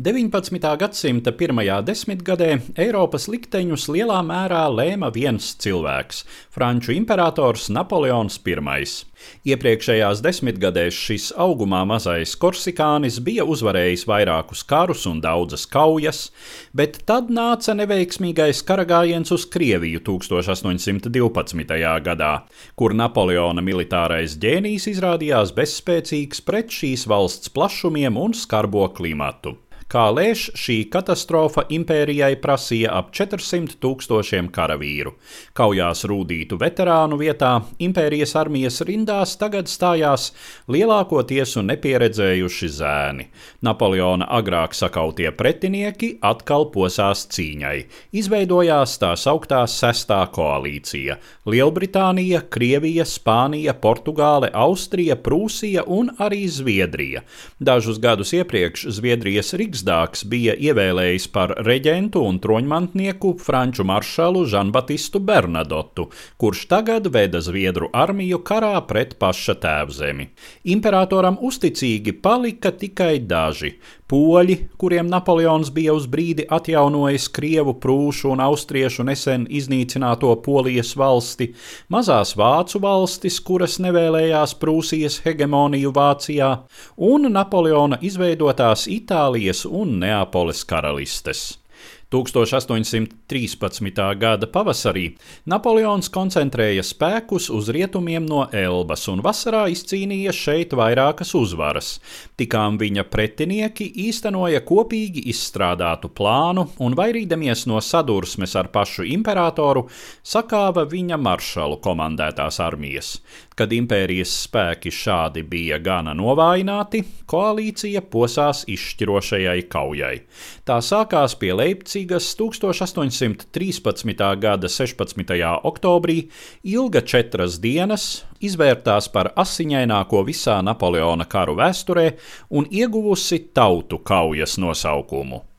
19. gadsimta pirmajā desmitgadē Eiropas likteņus lielā mērā lēma viens cilvēks - franču imperators Napoleons I. Iepriekšējās desmitgadēs šis augumā mazais korsikānis bija uzvarējis vairākus karus un daudzas kaujas, bet tad nāca neveiksmīgais karagājiens uz Krieviju 1812. gadā, kur Napoleona militārais ģēnijs izrādījās bezspēcīgs pret šīs valsts plašumiem un skarbo klimatu. Kā lēš, šī katastrofa impērijai prasīja ap 400 tūkstošiem karavīru. Kaujās rūdītu veterānu vietā impērijas armijas rindās tagad stājās lielākoties un nepieredzējuši zēni. Napoleona agrāk sakautie pretinieki atkal posās cīņai. Izveidojās tā sauktā sestā koalīcija - Lielbritānija, Krievija, Spānija, Portugāle, Austrija, Prūsija un arī Zviedrija. Dažus gadus iepriekš Zviedrijas Rigs Riksdāks bija ievēlējis par reģentu un troņmantnieku franču maršalu Žanbatistu Bernadotu, kurš tagad veda Zviedru armiju karā pret paša tēvzemi. Imperatoram uzticīgi palika tikai daži poļi, kuriem Napoleons bija uz brīdi atjaunojis Krievu, Prūšu un Austriešu nesen iznīcināto Polijas valsti, mazās vācu valstis, kuras nevēlējās Prūsijas hegemoniju Vācijā, un Napoleona izveidotās Itālijas un Neapoles karalistes. 1813. gada pavasarī Napoleons koncentrēja spēkus uz rietumiem no Elbas un vasarā izcīnīja šeit vairākas uzvaras. Tikām viņa pretinieki īstenoja kopīgi izstrādātu plānu un, vairīdamies no sadursmes ar pašu imperatoru, sakāva viņa maršalu komandētās armijas. Kad impērijas spēki šādi bija gana novājināti, koalīcija posās izšķirošajai kaujai. Tā sākās pie Leipzigas 1813. gada 16. oktobrī, ilga četras dienas, izvērtās par asiņaināko visā Napoleona karu vēsturē un ieguvusi tautu kaujas nosaukumu.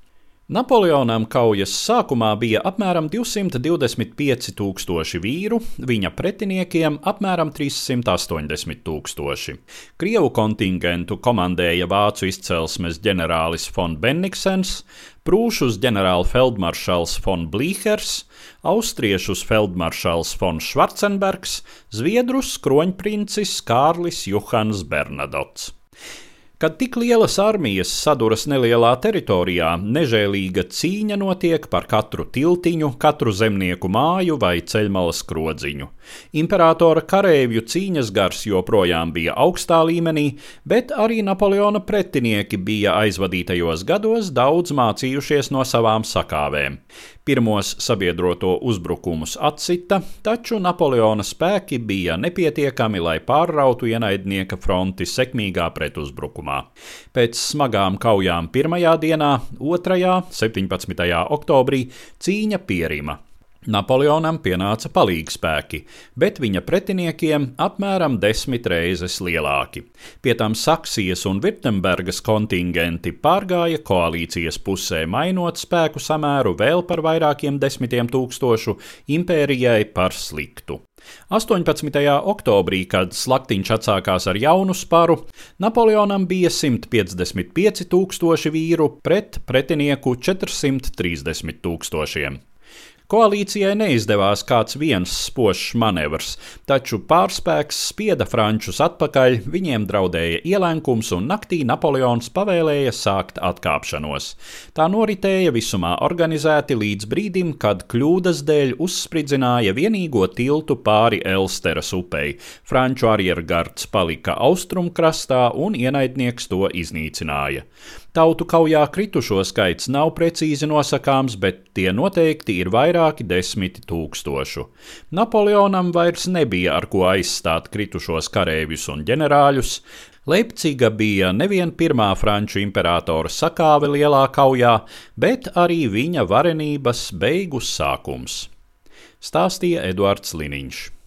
Napoleonam kaujas sākumā bija apmēram 225 tūkstoši vīru, viņa pretiniekiem apmēram 380 tūkstoši. Krievu kontingentu komandēja vācu izcelsmes ģenerālis von Bennigsens, prūšus ģenerālfeldmaršals von Blīhers, austriešus feldmaršals von Schwarzenbergs, zviedrus kroņprincis Kārlis Johans Bernadots. Kad tik lielas armijas saduras nelielā teritorijā, nežēlīga cīņa notiek par katru tiltiņu, katru zemnieku māju vai ceļmalas krodziņu. Imperatora kareivju cīņas gars joprojām bija augstā līmenī, bet arī Napoleona pretinieki bija aizvadītajos gados daudz mācījušies no savām sakāvēm. Pirmos sabiedroto uzbrukumus atsita, taču Napoleona spēki bija nepietiekami, lai pārrautu ienaidnieka fronti sekmīgā pretuzbrukumā. Pēc smagām kaujām pirmajā dienā, 2. 17. oktobrī cīņa pierima. Napoleonam pienāca palīgspēki, bet viņa pretiniekiem apmēram desmit reizes lielāki. Pie tam Saksijas un Virtembergas kontingenti pārgāja koalīcijas pusē, mainot spēku samēru vēl par vairākiem desmitiem tūkstošu impērijai par sliktu. 18. oktobrī, kad slaktiņš atsākās ar jaunu sparu, Napoleonam bija 155 tūkstoši vīru pret pretinieku 430 tūkstošiem. Koalīcijai neizdevās kāds viens spožs manevrs, taču pārspēks spieda frančus atpakaļ, viņiem draudēja ielenkums, un naktī Napoleons pavēlēja sākt atkāpšanos. Tā noritēja visumā organizēti līdz brīdim, kad kļūdas dēļ uzspridzināja vienīgo tiltu pāri Elsteras upei. Franču arjergards palika austrumkrastā, un ienaidnieks to iznīcināja. Tautu kaujā kritušo skaits nav precīzi nosakāms, bet tie noteikti ir vairāki desmiti tūkstošu. Napoleonam vairs nebija ar ko aizstāt kritušos kareivjus un ģenerāļus. Leipciga bija nevien pirmā franču imperatora sakāve lielā kaujā, bet arī viņa varenības beigu sākums. Stāstīja Eduards Liniņš.